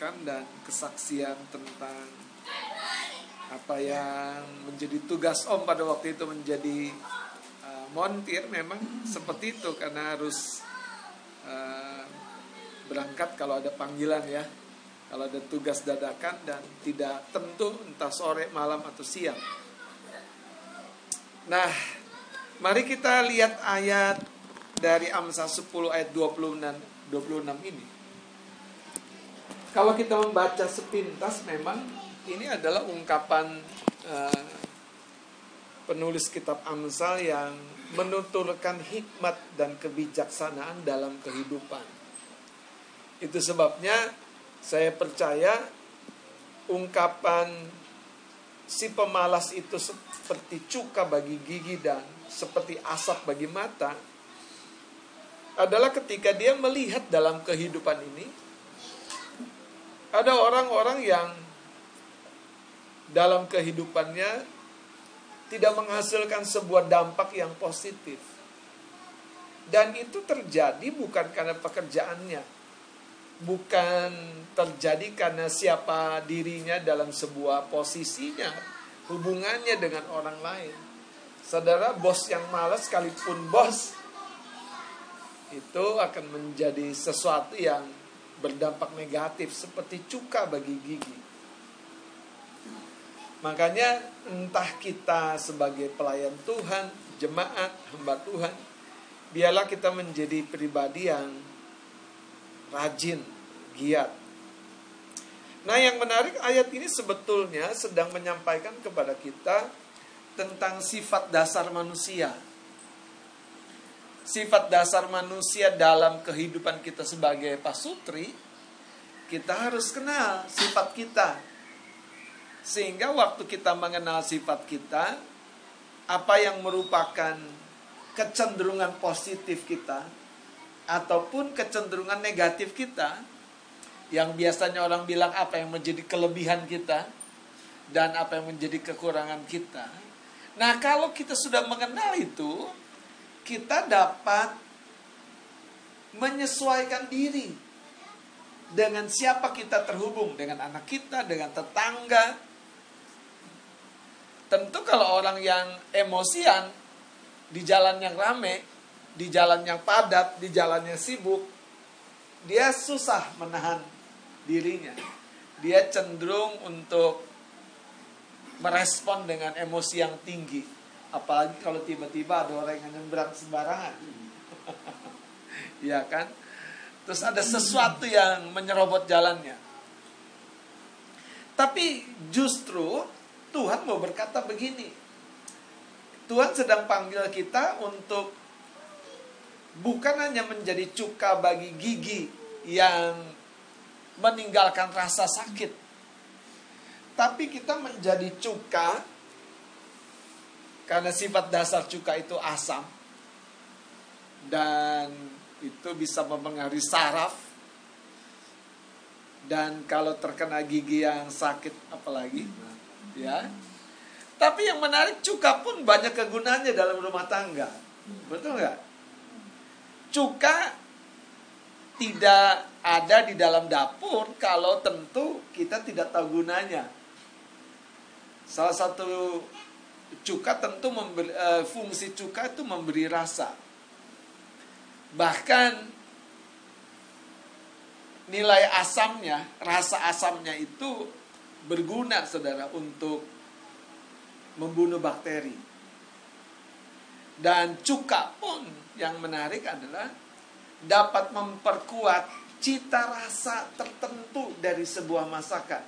dan kesaksian tentang apa yang menjadi tugas Om pada waktu itu menjadi uh, montir memang seperti itu. Karena harus uh, berangkat kalau ada panggilan ya. Kalau ada tugas dadakan dan tidak tentu entah sore malam atau siang. Nah mari kita lihat ayat dari Amsal 10 ayat 26 26 ini kalau kita membaca sepintas memang ini adalah ungkapan uh, penulis kitab Amsal yang menuturkan hikmat dan kebijaksanaan dalam kehidupan. Itu sebabnya saya percaya ungkapan si pemalas itu seperti cuka bagi gigi dan seperti asap bagi mata adalah ketika dia melihat dalam kehidupan ini ada orang-orang yang dalam kehidupannya tidak menghasilkan sebuah dampak yang positif. Dan itu terjadi bukan karena pekerjaannya. Bukan terjadi karena siapa dirinya dalam sebuah posisinya. Hubungannya dengan orang lain. Saudara, bos yang malas sekalipun bos itu akan menjadi sesuatu yang berdampak negatif seperti cuka bagi gigi. Makanya entah kita sebagai pelayan Tuhan, jemaat, hamba Tuhan, biarlah kita menjadi pribadi yang rajin, giat. Nah, yang menarik ayat ini sebetulnya sedang menyampaikan kepada kita tentang sifat dasar manusia. Sifat dasar manusia dalam kehidupan kita sebagai pasutri, kita harus kenal sifat kita, sehingga waktu kita mengenal sifat kita, apa yang merupakan kecenderungan positif kita ataupun kecenderungan negatif kita, yang biasanya orang bilang apa yang menjadi kelebihan kita dan apa yang menjadi kekurangan kita. Nah, kalau kita sudah mengenal itu, kita dapat menyesuaikan diri dengan siapa kita terhubung, dengan anak kita, dengan tetangga, Tentu kalau orang yang emosian di jalan yang rame, di jalan yang padat, di jalan yang sibuk, dia susah menahan dirinya. Dia cenderung untuk merespon dengan emosi yang tinggi. Apalagi kalau tiba-tiba ada orang yang nyebrang sembarangan. Iya kan? Terus ada sesuatu yang menyerobot jalannya. Tapi justru Tuhan mau berkata begini. Tuhan sedang panggil kita untuk bukan hanya menjadi cuka bagi gigi yang meninggalkan rasa sakit. Tapi kita menjadi cuka karena sifat dasar cuka itu asam dan itu bisa mempengaruhi saraf dan kalau terkena gigi yang sakit apalagi ya. Tapi yang menarik cuka pun banyak kegunaannya dalam rumah tangga. Betul nggak? Cuka tidak ada di dalam dapur kalau tentu kita tidak tahu gunanya. Salah satu cuka tentu memberi, uh, fungsi cuka itu memberi rasa. Bahkan nilai asamnya, rasa asamnya itu berguna saudara untuk membunuh bakteri. Dan cuka pun yang menarik adalah dapat memperkuat cita rasa tertentu dari sebuah masakan.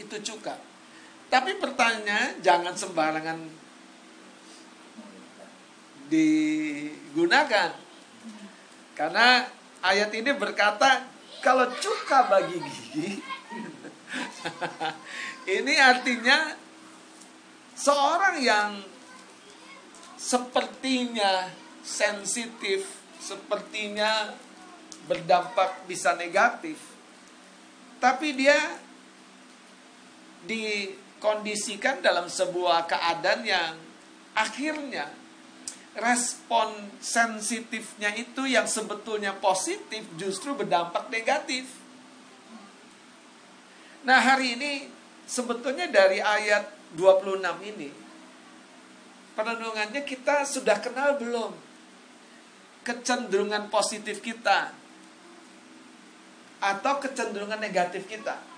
Itu cuka. Tapi pertanyaan jangan sembarangan digunakan. Karena ayat ini berkata kalau cuka bagi gigi, ini artinya seorang yang sepertinya sensitif, sepertinya berdampak bisa negatif, tapi dia dikondisikan dalam sebuah keadaan yang akhirnya respon sensitifnya itu yang sebetulnya positif justru berdampak negatif. Nah, hari ini sebetulnya dari ayat 26 ini perenungannya kita sudah kenal belum kecenderungan positif kita atau kecenderungan negatif kita.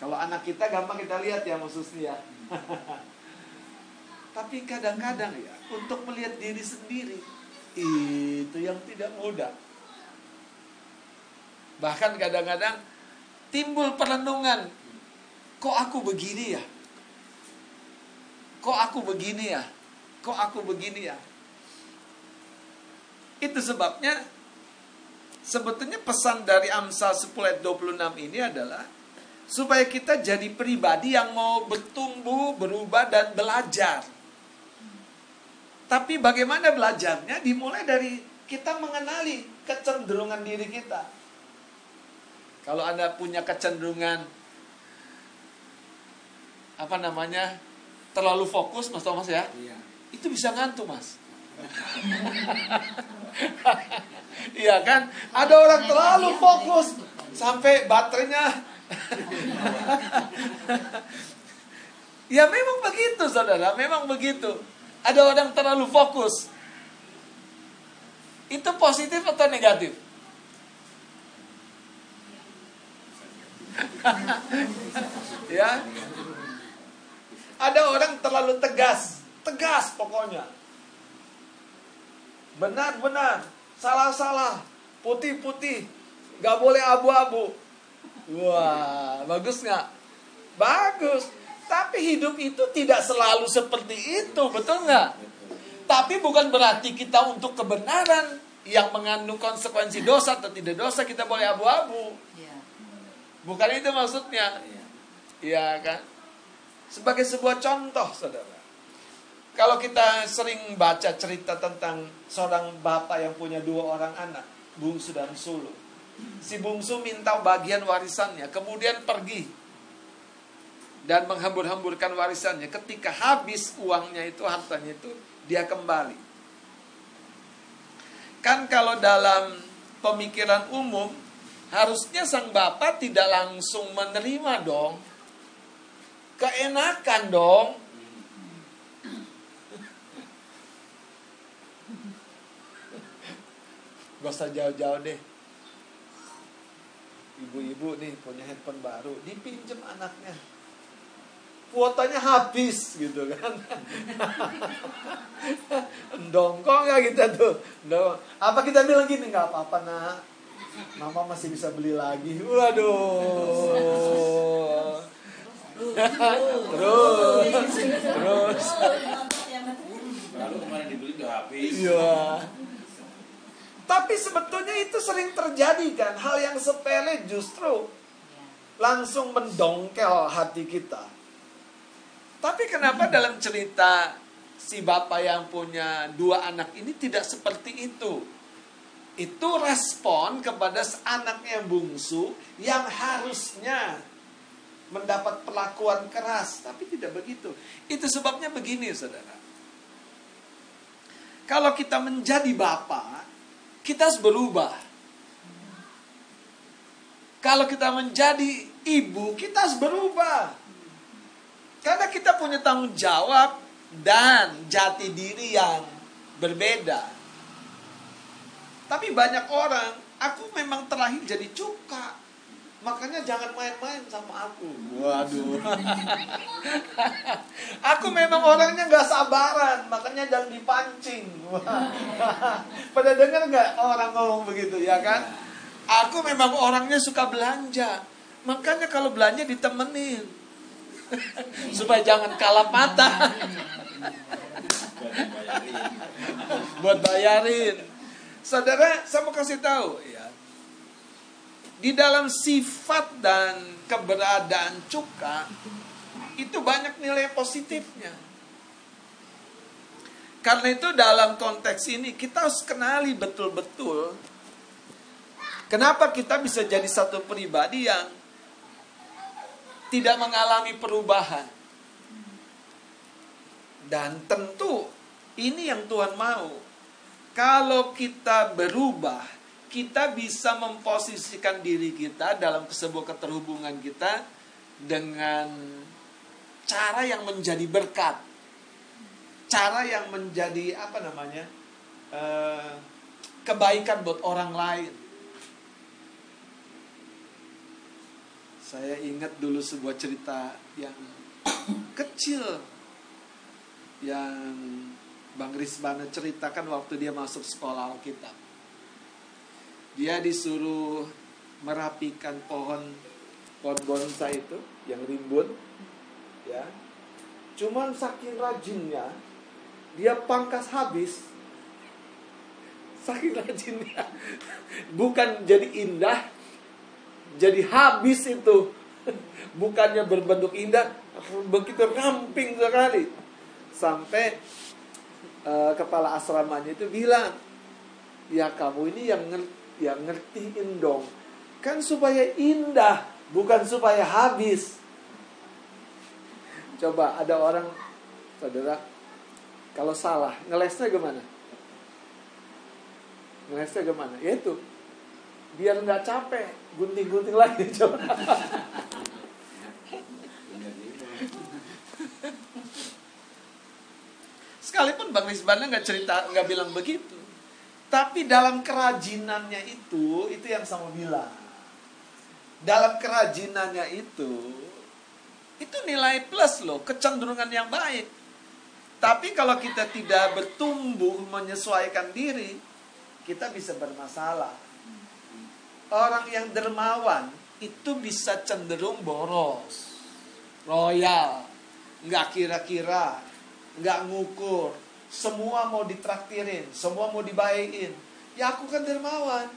Kalau anak kita gampang kita lihat ya khususnya. Tapi kadang-kadang ya untuk melihat diri sendiri itu yang tidak mudah. Bahkan kadang-kadang timbul perenungan, kok aku begini ya? Kok aku begini ya? Kok aku begini ya? Itu sebabnya sebetulnya pesan dari Amsal 10 ayat 26 ini adalah supaya kita jadi pribadi yang mau bertumbuh, berubah dan belajar. Tapi bagaimana belajarnya? Dimulai dari kita mengenali kecenderungan diri kita. Kalau Anda punya kecenderungan apa namanya? terlalu fokus Mas Thomas ya. Iya. Itu bisa ngantuk, Mas. Iya kan? Ada orang terlalu fokus sampai baterainya ya memang begitu saudara, memang begitu. Ada orang terlalu fokus. Itu positif atau negatif? ya. Ada orang terlalu tegas, tegas pokoknya. Benar, benar, salah, salah, putih, putih, gak boleh abu-abu. Wah, bagus nggak? Bagus. Tapi hidup itu tidak selalu seperti itu, betul nggak? Tapi bukan berarti kita untuk kebenaran yang mengandung konsekuensi dosa atau tidak dosa kita boleh abu-abu. Iya. Bukan itu maksudnya. Iya kan? Sebagai sebuah contoh, saudara. Kalau kita sering baca cerita tentang seorang bapak yang punya dua orang anak, bungsu dan sulung. Si bungsu minta bagian warisannya, kemudian pergi dan menghambur-hamburkan warisannya. Ketika habis uangnya itu, hartanya itu, dia kembali. Kan kalau dalam pemikiran umum, harusnya sang bapak tidak langsung menerima dong. Keenakan dong. Gak usah jauh-jauh deh. Ibu-ibu nih punya handphone baru, dipinjem anaknya. Kuotanya habis gitu kan. Dongkong ya kita tuh? Dong. apa kita bilang gini? Nggak apa-apa nak. Mama masih bisa beli lagi. Waduh. Terus. Terus. Lalu kemarin dibeli udah habis. Iya tapi sebetulnya itu sering terjadi kan hal yang sepele justru langsung mendongkel hati kita tapi kenapa dalam cerita si bapak yang punya dua anak ini tidak seperti itu? Itu respon kepada anak yang bungsu yang harusnya mendapat perlakuan keras, tapi tidak begitu. Itu sebabnya begini, saudara. Kalau kita menjadi bapak, kita harus berubah. Kalau kita menjadi ibu, kita harus berubah. Karena kita punya tanggung jawab dan jati diri yang berbeda. Tapi banyak orang, aku memang terlahir jadi cuka. Makanya jangan main-main sama aku. Waduh. aku memang orangnya gak sabaran, makanya jangan dipancing. Pada dengar nggak orang ngomong begitu ya kan? Aku memang orangnya suka belanja, makanya kalau belanja ditemenin. supaya jangan kalah mata buat bayarin saudara saya mau kasih tahu ya di dalam sifat dan keberadaan cuka itu banyak nilai positifnya karena itu dalam konteks ini kita harus kenali betul-betul kenapa kita bisa jadi satu pribadi yang tidak mengalami perubahan. Dan tentu ini yang Tuhan mau. Kalau kita berubah, kita bisa memposisikan diri kita dalam sebuah keterhubungan kita dengan cara yang menjadi berkat. Cara yang menjadi apa namanya? Uh, kebaikan buat orang lain. Saya ingat dulu sebuah cerita yang kecil yang Bang Risbana ceritakan waktu dia masuk sekolah Alkitab. Dia disuruh merapikan pohon pohon bonsai itu yang rimbun ya. Cuman saking rajinnya dia pangkas habis. Saking rajinnya bukan jadi indah jadi habis itu. Bukannya berbentuk indah begitu ramping sekali. Sampai uh, kepala asramanya itu bilang ya kamu ini yang ngerti, yang ngertiin dong. Kan supaya indah bukan supaya habis. Coba ada orang saudara kalau salah ngelesnya gimana? Ngelesnya gimana? Ya itu. Biar nggak capek gunting-gunting lagi coba. Sekalipun Bang Rizbana nggak cerita nggak bilang begitu tapi dalam kerajinannya itu itu yang sama bilang. Dalam kerajinannya itu itu nilai plus loh kecenderungan yang baik. Tapi kalau kita tidak bertumbuh menyesuaikan diri kita bisa bermasalah. Orang yang dermawan itu bisa cenderung boros, royal, nggak kira-kira, nggak ngukur, semua mau ditraktirin, semua mau dibaikin. Ya aku kan dermawan.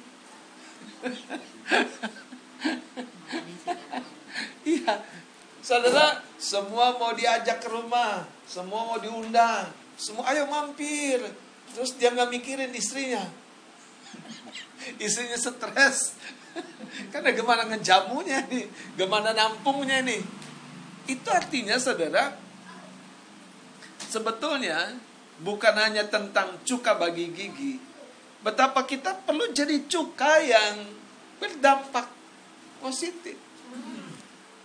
Iya, saudara, semua mau diajak ke rumah, semua mau diundang, semua ayo mampir. Terus dia nggak mikirin istrinya, istrinya stres karena gimana ngejamunya nih gimana nampungnya nih itu artinya saudara sebetulnya bukan hanya tentang cuka bagi gigi. Betapa kita perlu jadi cuka yang berdampak positif.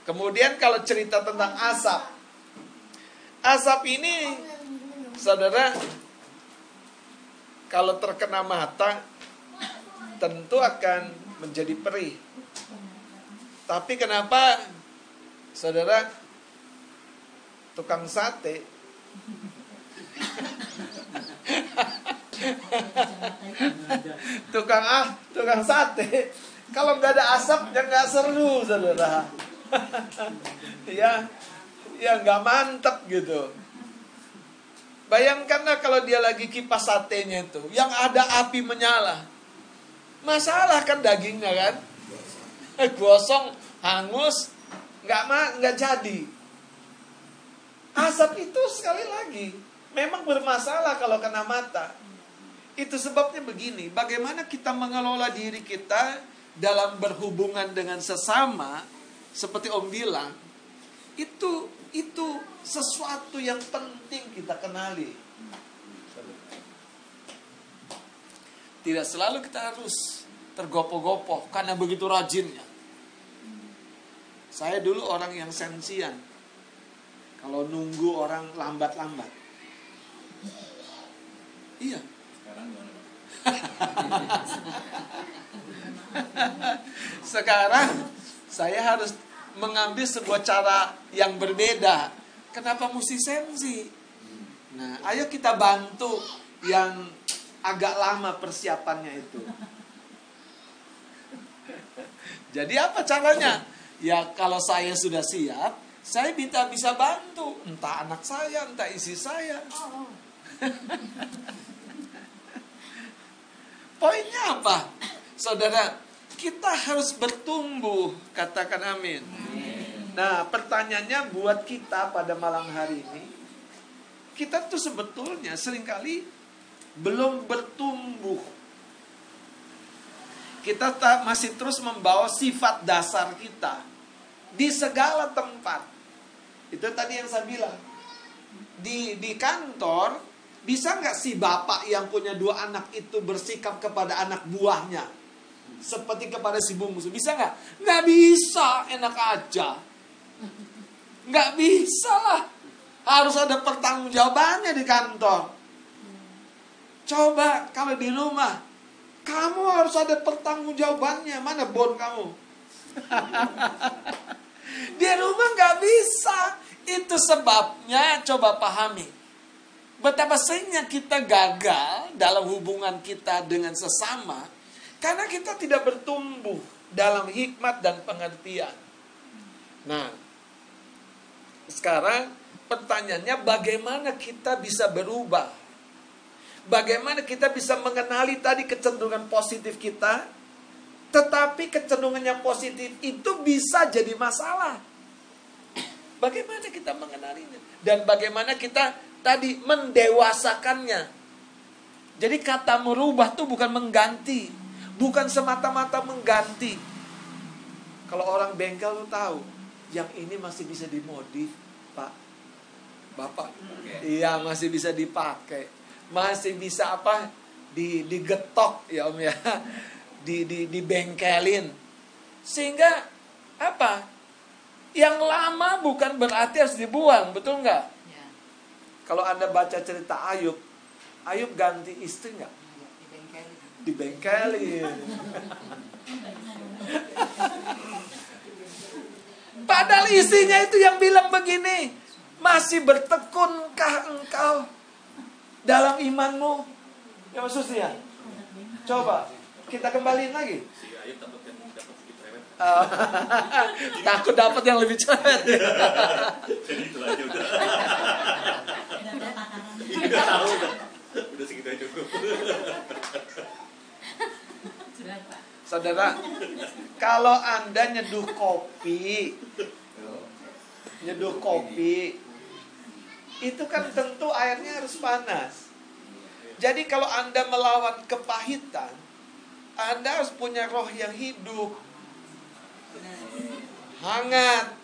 Kemudian kalau cerita tentang asap. Asap ini saudara kalau terkena mata tentu akan menjadi perih. Tapi kenapa saudara tukang sate tukang ah tukang sate. Kalau nggak ada asap ya nggak seru saudara. Ya ya nggak mantep gitu. Bayangkanlah kalau dia lagi kipas satenya itu yang ada api menyala. Masalah kan dagingnya kan? Eh, gosong, hangus, nggak nggak jadi. Asap itu sekali lagi memang bermasalah kalau kena mata. Itu sebabnya begini, bagaimana kita mengelola diri kita dalam berhubungan dengan sesama seperti Om bilang, itu itu sesuatu yang penting kita kenali. Tidak selalu kita harus tergopoh-gopoh karena begitu rajinnya. Saya dulu orang yang sensian. Kalau nunggu orang lambat-lambat. Iya. Sekarang Sekarang saya harus mengambil sebuah cara yang berbeda. Kenapa mesti sensi? Nah, ayo kita bantu yang agak lama persiapannya itu. Jadi apa caranya? Ya kalau saya sudah siap, saya minta bisa bantu. Entah anak saya, entah isi saya. Poinnya apa? Saudara, kita harus bertumbuh. Katakan amin. Nah, pertanyaannya buat kita pada malam hari ini, kita tuh sebetulnya sering kali belum bertumbuh. Kita masih terus membawa sifat dasar kita di segala tempat. Itu tadi yang saya bilang. di di kantor bisa nggak si bapak yang punya dua anak itu bersikap kepada anak buahnya? Seperti kepada si bungsu. Bisa nggak? Nggak bisa enak aja. Nggak bisa lah. Harus ada pertanggungjawabannya di kantor. Coba kalau di rumah kamu harus ada pertanggungjawabannya. Mana bon kamu? Di rumah nggak bisa. Itu sebabnya coba pahami Betapa seringnya kita gagal dalam hubungan kita dengan sesama karena kita tidak bertumbuh dalam hikmat dan pengertian. Nah, sekarang pertanyaannya bagaimana kita bisa berubah? Bagaimana kita bisa mengenali tadi kecenderungan positif kita? Tetapi kecenderungan yang positif itu bisa jadi masalah. Bagaimana kita mengenalinya? Dan bagaimana kita tadi mendewasakannya. Jadi kata merubah tuh bukan mengganti, bukan semata-mata mengganti. Kalau orang bengkel tuh tahu, yang ini masih bisa dimodif, Pak. Bapak. Iya, masih bisa dipakai. Masih bisa apa? Di digetok ya Om ya. Di di dibengkelin. Sehingga apa? Yang lama bukan berarti harus dibuang, betul nggak? Kalau Anda baca cerita Ayub, Ayub ganti istri nggak? Dibengkelin. Padahal istrinya itu yang bilang begini, masih bertekunkah engkau dalam imanmu? Ya maksudnya, coba kita kembaliin lagi. Takut dapat yang lebih cerewet. Jadi itu aja udah. Udah tahu udah. Udah segitu aja cukup. Saudara, kalau Anda nyeduh kopi, nyeduh kopi, itu kan tentu airnya harus panas. Jadi kalau Anda melawan kepahitan, Anda harus punya roh yang hidup. Hangat.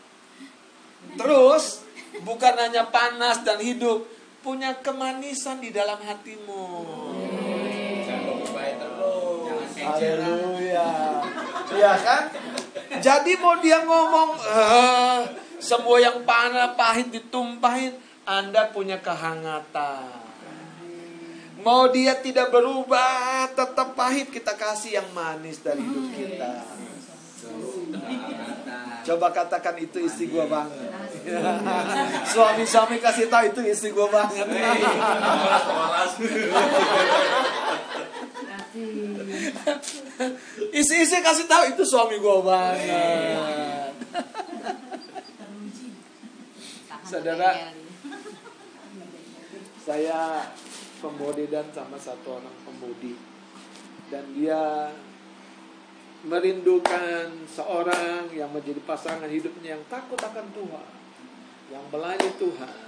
Terus, bukan hanya panas dan hidup, punya kemanisan di dalam hatimu. Haleluya. Iya kan? Jadi mau dia ngomong uh, semua yang panas pahit ditumpahin, Anda punya kehangatan. Mau dia tidak berubah, tetap pahit kita kasih yang manis dari hidup kita. Coba katakan itu istri gua banget. Suami-suami kasih tahu itu istri gua banget. Isi-isi kasih tahu itu suami gua banget. Saudara, saya pembodi dan sama satu orang pembodi. Dan dia merindukan seorang yang menjadi pasangan hidupnya yang takut akan Tuhan, yang melayani Tuhan,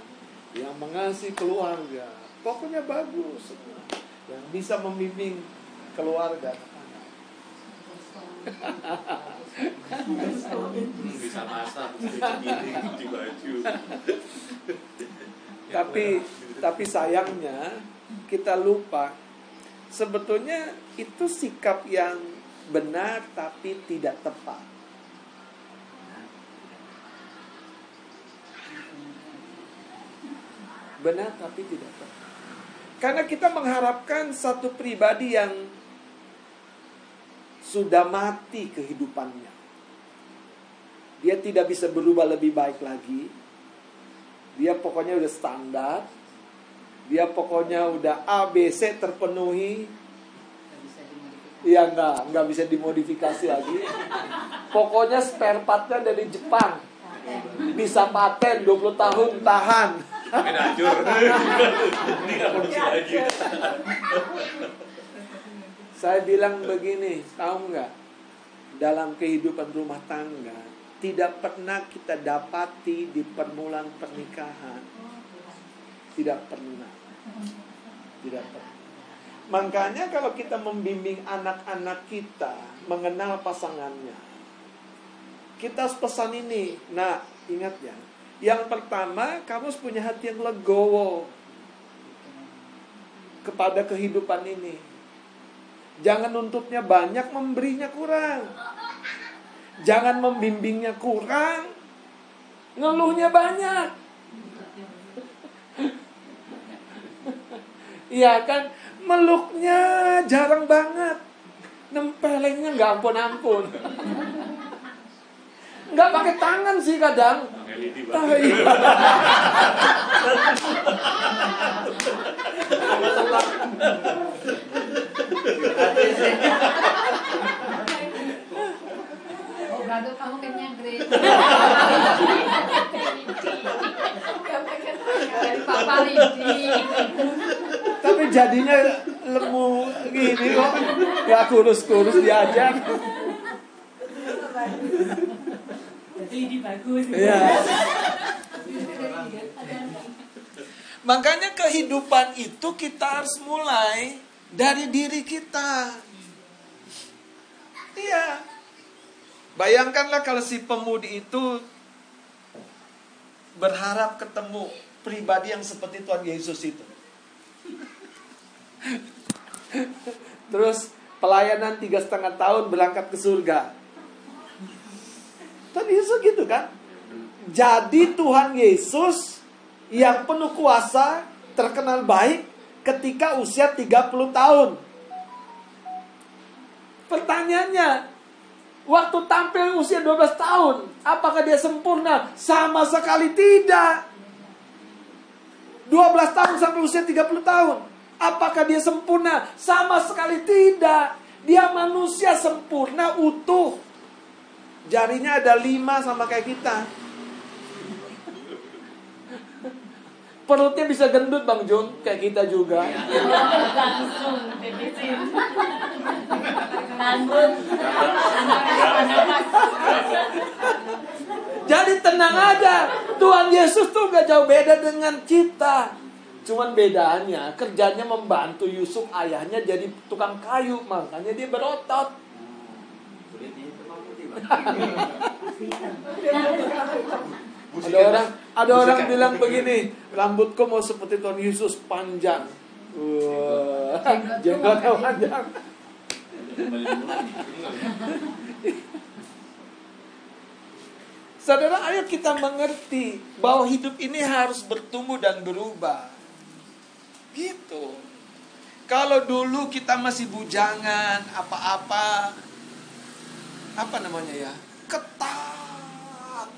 yang mengasihi keluarga, pokoknya bagus semua, yang bisa membimbing keluarga bisa masak, di baju. tapi tapi sayangnya kita lupa sebetulnya itu sikap yang benar tapi tidak tepat. Benar tapi tidak tepat. Karena kita mengharapkan satu pribadi yang sudah mati kehidupannya. Dia tidak bisa berubah lebih baik lagi. Dia pokoknya udah standar. Dia pokoknya udah ABC terpenuhi Iya enggak, enggak bisa dimodifikasi lagi. Pokoknya spare partnya dari Jepang. Bisa paten 20 tahun tahan. Saya bilang begini, tahu nggak? Dalam kehidupan rumah tangga, tidak pernah kita dapati di permulaan pernikahan. Tidak pernah. Tidak pernah. Makanya kalau kita membimbing anak-anak kita mengenal pasangannya, kita harus pesan ini. Nah, ingat ya, Yang pertama, kamu harus punya hati yang legowo kepada kehidupan ini. Jangan nuntutnya banyak, memberinya kurang. Jangan membimbingnya kurang, ngeluhnya banyak. Iya kan, meluknya jarang banget. Nempelengnya nggak ampun-ampun. Nggak pakai tangan sih kadang. Ah, iya. Oh, kamu kenyang, Grace. Tapi jadinya lemu gini kok. Gak kurus-kurus diajak. Bagus. Iya. Makanya kehidupan itu kita harus mulai dari diri kita. Iya. Bayangkanlah kalau si pemudi itu berharap ketemu pribadi yang seperti Tuhan Yesus itu. Terus pelayanan tiga setengah tahun berangkat ke surga. Tuhan Yesus gitu kan? Jadi Tuhan Yesus yang penuh kuasa, terkenal baik ketika usia 30 tahun. Pertanyaannya, waktu tampil usia 12 tahun, apakah dia sempurna? Sama sekali tidak. 12 tahun sampai usia 30 tahun. Apakah dia sempurna? Sama sekali tidak. Dia manusia sempurna utuh. Jarinya ada lima sama kayak kita. Perutnya bisa gendut Bang Jun, kayak kita juga. Langsung defisit. Tanggung. Jadi tenang aja. Tuhan Yesus tuh gak jauh beda dengan kita. Cuman bedanya kerjanya membantu Yusuf ayahnya jadi tukang kayu. Makanya dia berotot. Ada orang ada orang bilang begini, rambutku mau seperti Tuhan Yesus panjang. Wah, jenggotnya panjang. Saudara, ayo kita mengerti bahwa hidup ini harus bertumbuh dan berubah. Gitu. Kalau dulu kita masih bujangan, apa-apa, apa namanya ya, ketat.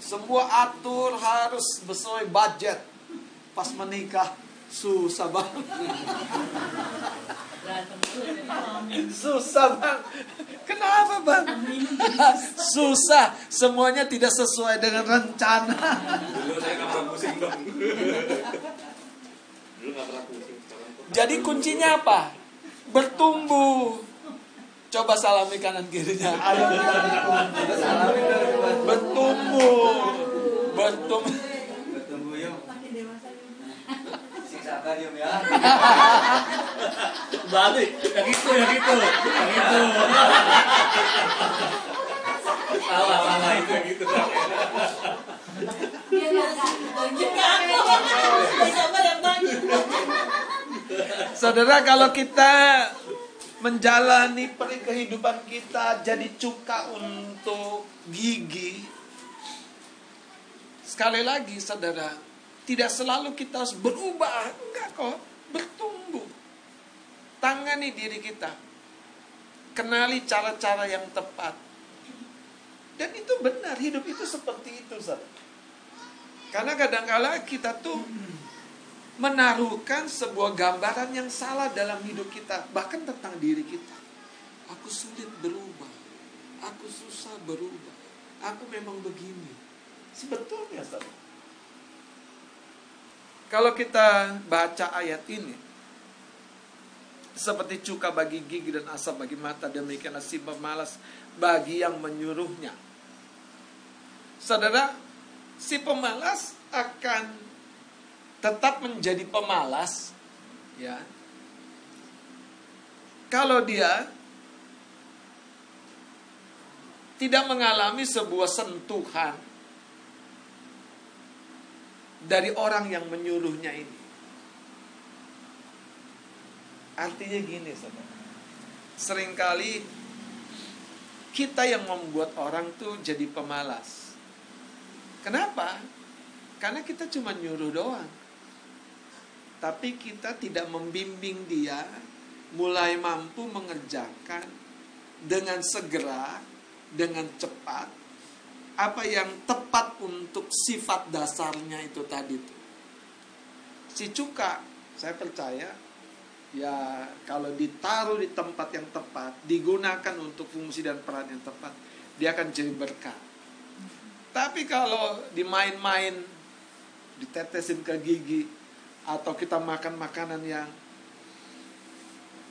Semua atur harus sesuai budget. Pas menikah, susah banget. Susah bang. Kenapa bang? Susah. Semuanya tidak sesuai dengan rencana. Dulu saya nggak pernah pusing dong. Dulu nggak pernah pusing. Sekarang kok. Jadi kuncinya apa? Bertumbuh. Coba salami kanan kirinya. Ayo kita bertumbuh. Bertumbuh. Bertumbuh. Bertumbuh yuk. Siksakan yuk ya. Balik, yang itu, yang itu, yang itu. Salah, salah itu, yang itu. Saudara kalau kita menjalani peri kehidupan kita jadi cuka untuk gigi. Sekali lagi saudara, tidak selalu kita harus berubah, enggak kok, bertumbuh. Tangani diri kita. Kenali cara-cara yang tepat. Dan itu benar, hidup itu seperti itu, saudara. Karena kadang-kala kita tuh menaruhkan sebuah gambaran yang salah dalam hidup kita, bahkan tentang diri kita. Aku sulit berubah, aku susah berubah, aku memang begini. Sebetulnya. Kalau kita baca ayat ini, seperti cuka bagi gigi dan asap bagi mata, demikianlah si pemalas bagi yang menyuruhnya. Saudara, si pemalas akan tetap menjadi pemalas ya kalau dia tidak mengalami sebuah sentuhan dari orang yang menyuruhnya ini. Artinya gini, saudara. Seringkali kita yang membuat orang tuh jadi pemalas. Kenapa? Karena kita cuma nyuruh doang. Tapi kita tidak membimbing dia mulai mampu mengerjakan dengan segera, dengan cepat, apa yang tepat untuk sifat dasarnya itu tadi tuh. Si cuka, saya percaya ya kalau ditaruh di tempat yang tepat, digunakan untuk fungsi dan peran yang tepat, dia akan jadi berkah. Tapi kalau dimain-main, ditetesin ke gigi, atau kita makan makanan yang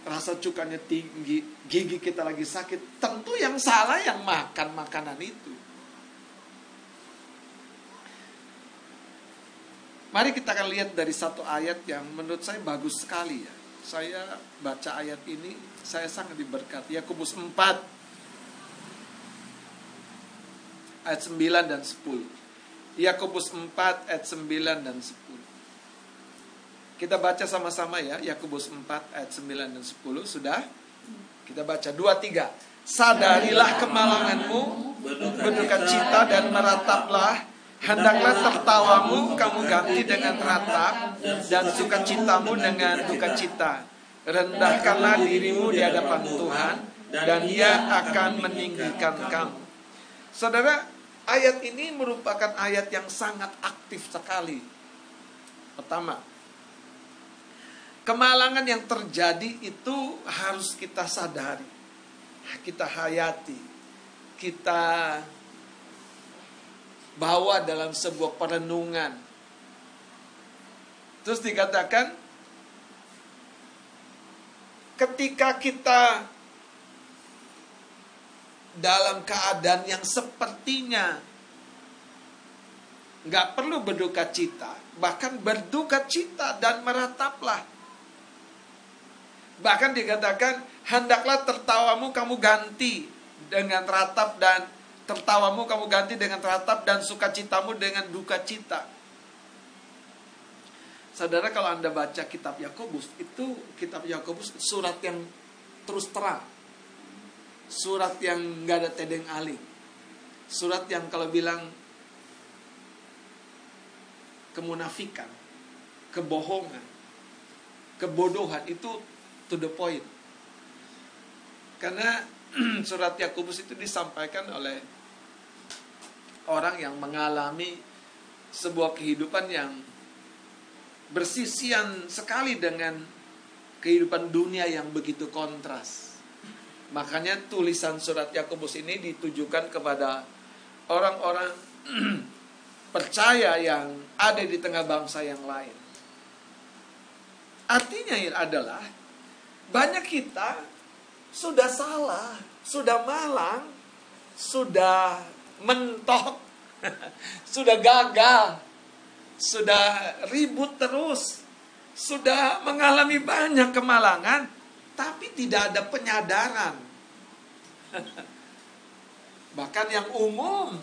rasa cukanya tinggi, gigi kita lagi sakit, tentu yang salah yang makan makanan itu. Mari kita akan lihat dari satu ayat yang menurut saya bagus sekali ya. Saya baca ayat ini, saya sangat diberkati. Yakobus 4 ayat 9 dan 10. Yakobus 4 ayat 9 dan 10. Kita baca sama-sama ya, Yakobus 4 ayat 9 dan 10 sudah. Kita baca 2 3. Sadarilah kemalanganmu, berduka cita dan merataplah Hendaklah tertawamu kamu ganti dengan ratap dan sukacitamu dengan duka cita. Rendahkanlah dirimu di hadapan Tuhan dan Dia akan meninggikan kamu. Saudara, ayat ini merupakan ayat yang sangat aktif sekali. Pertama, kemalangan yang terjadi itu harus kita sadari, kita hayati, kita bawa dalam sebuah perenungan. Terus dikatakan ketika kita dalam keadaan yang sepertinya nggak perlu berduka cita, bahkan berduka cita dan merataplah. Bahkan dikatakan hendaklah tertawamu kamu ganti dengan ratap dan tertawamu kamu ganti dengan ratap dan sukacitamu dengan duka cita. Saudara kalau Anda baca kitab Yakobus, itu kitab Yakobus surat yang terus terang. Surat yang nggak ada tedeng aling. Surat yang kalau bilang kemunafikan, kebohongan, kebodohan itu to the point. Karena surat Yakobus itu disampaikan oleh orang yang mengalami sebuah kehidupan yang bersisian sekali dengan kehidupan dunia yang begitu kontras. Makanya tulisan surat Yakobus ini ditujukan kepada orang-orang percaya yang ada di tengah bangsa yang lain. Artinya adalah banyak kita sudah salah, sudah malang, sudah mentok, sudah gagal, sudah ribut terus, sudah mengalami banyak kemalangan, tapi tidak ada penyadaran. Bahkan yang umum,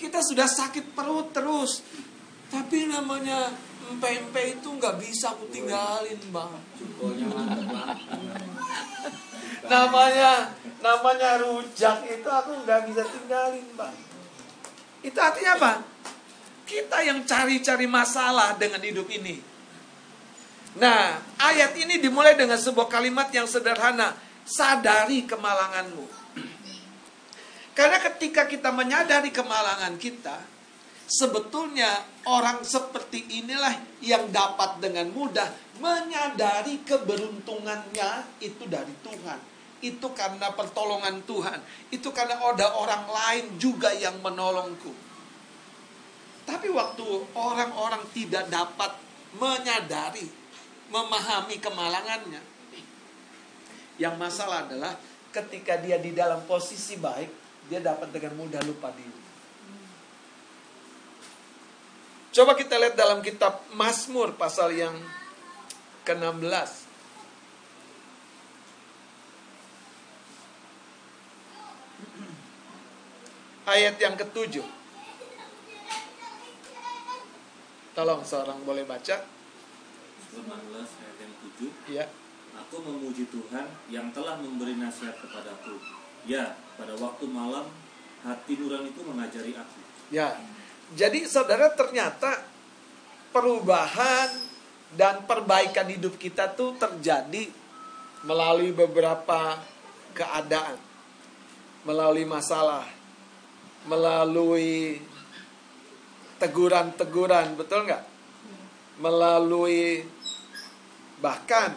kita sudah sakit perut terus, tapi namanya empe-empe itu nggak bisa aku tinggalin bang. namanya namanya rujak itu aku nggak bisa tinggalin bang. Itu artinya apa? Kita yang cari-cari masalah dengan hidup ini. Nah, ayat ini dimulai dengan sebuah kalimat yang sederhana. Sadari kemalanganmu. Karena ketika kita menyadari kemalangan kita, sebetulnya orang seperti inilah yang dapat dengan mudah menyadari keberuntungannya itu dari Tuhan. Itu karena pertolongan Tuhan. Itu karena ada orang lain juga yang menolongku. Tapi waktu orang-orang tidak dapat menyadari, memahami kemalangannya. Yang masalah adalah ketika dia di dalam posisi baik, dia dapat dengan mudah lupa diri. Coba kita lihat dalam kitab Mazmur pasal yang ke-16. Ayat yang ketujuh. Tolong seorang boleh baca. 19 ayat yang 7 Ya. Aku memuji Tuhan yang telah memberi nasihat kepadaku. Ya, pada waktu malam hati nuraniku mengajari aku. Ya. Jadi saudara ternyata perubahan dan perbaikan hidup kita tuh terjadi melalui beberapa keadaan. Melalui masalah. Melalui teguran-teguran, betul nggak? Melalui bahkan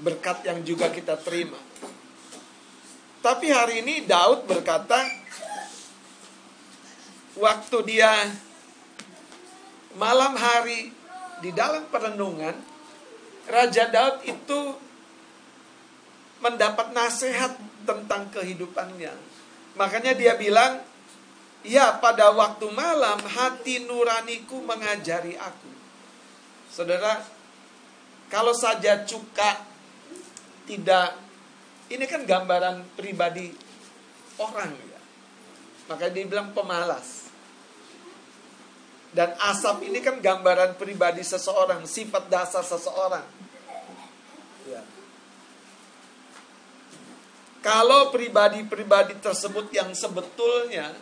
berkat yang juga kita terima. Tapi hari ini Daud berkata, waktu dia malam hari di dalam perenungan, Raja Daud itu mendapat nasihat tentang kehidupannya. Makanya dia bilang, Ya, pada waktu malam hati nuraniku mengajari aku. Saudara, kalau saja cuka tidak ini kan gambaran pribadi orang ya. Maka dia bilang pemalas. Dan asap ini kan gambaran pribadi seseorang, sifat dasar seseorang. Ya. Kalau pribadi-pribadi tersebut yang sebetulnya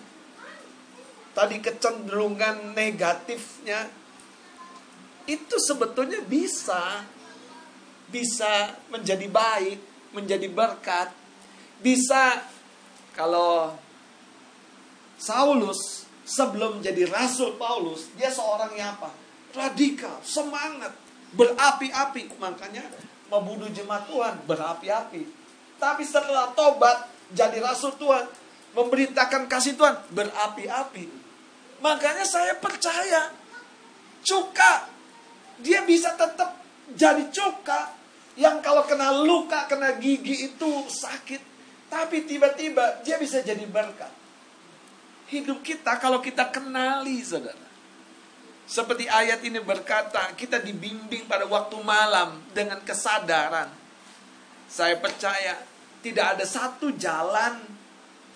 tadi kecenderungan negatifnya itu sebetulnya bisa bisa menjadi baik, menjadi berkat. Bisa kalau Saulus sebelum jadi rasul Paulus, dia seorang yang apa? Radikal, semangat, berapi-api. Makanya membunuh jemaat Tuhan berapi-api. Tapi setelah tobat jadi rasul Tuhan, memberitakan kasih Tuhan berapi-api. Makanya saya percaya cuka dia bisa tetap jadi cuka yang kalau kena luka, kena gigi itu sakit. Tapi tiba-tiba dia bisa jadi berkat. Hidup kita kalau kita kenali saudara. Seperti ayat ini berkata, kita dibimbing pada waktu malam dengan kesadaran. Saya percaya tidak ada satu jalan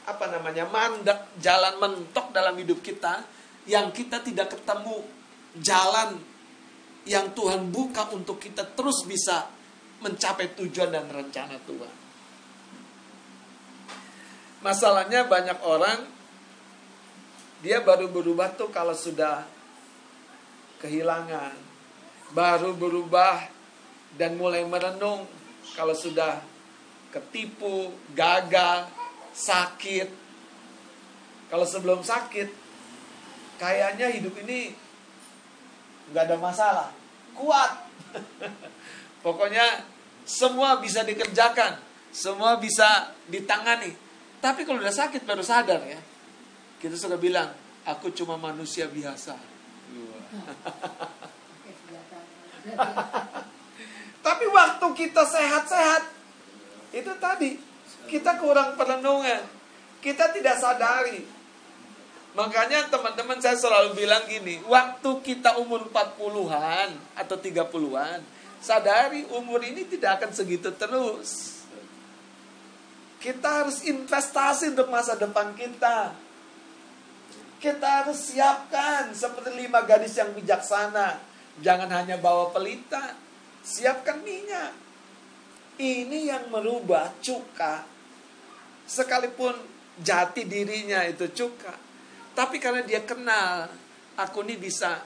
apa namanya mandak, jalan mentok dalam hidup kita yang kita tidak ketemu jalan yang Tuhan buka untuk kita terus bisa mencapai tujuan dan rencana Tuhan. Masalahnya banyak orang dia baru berubah tuh kalau sudah kehilangan, baru berubah dan mulai merenung kalau sudah ketipu, gagal, sakit. Kalau sebelum sakit, kayaknya hidup ini nggak ada masalah, kuat. Pokoknya semua bisa dikerjakan, semua bisa ditangani. Tapi kalau udah sakit baru sadar ya. Kita suka bilang, aku cuma manusia biasa. Tapi waktu kita sehat-sehat, itu tadi kita kurang perenungan. Kita tidak sadari. Makanya teman-teman saya selalu bilang gini, waktu kita umur 40-an atau 30-an, sadari umur ini tidak akan segitu terus. Kita harus investasi untuk masa depan kita. Kita harus siapkan seperti lima gadis yang bijaksana. Jangan hanya bawa pelita, siapkan minyak. Ini yang merubah cuka. Sekalipun jati dirinya itu cuka. Tapi karena dia kenal, aku ini bisa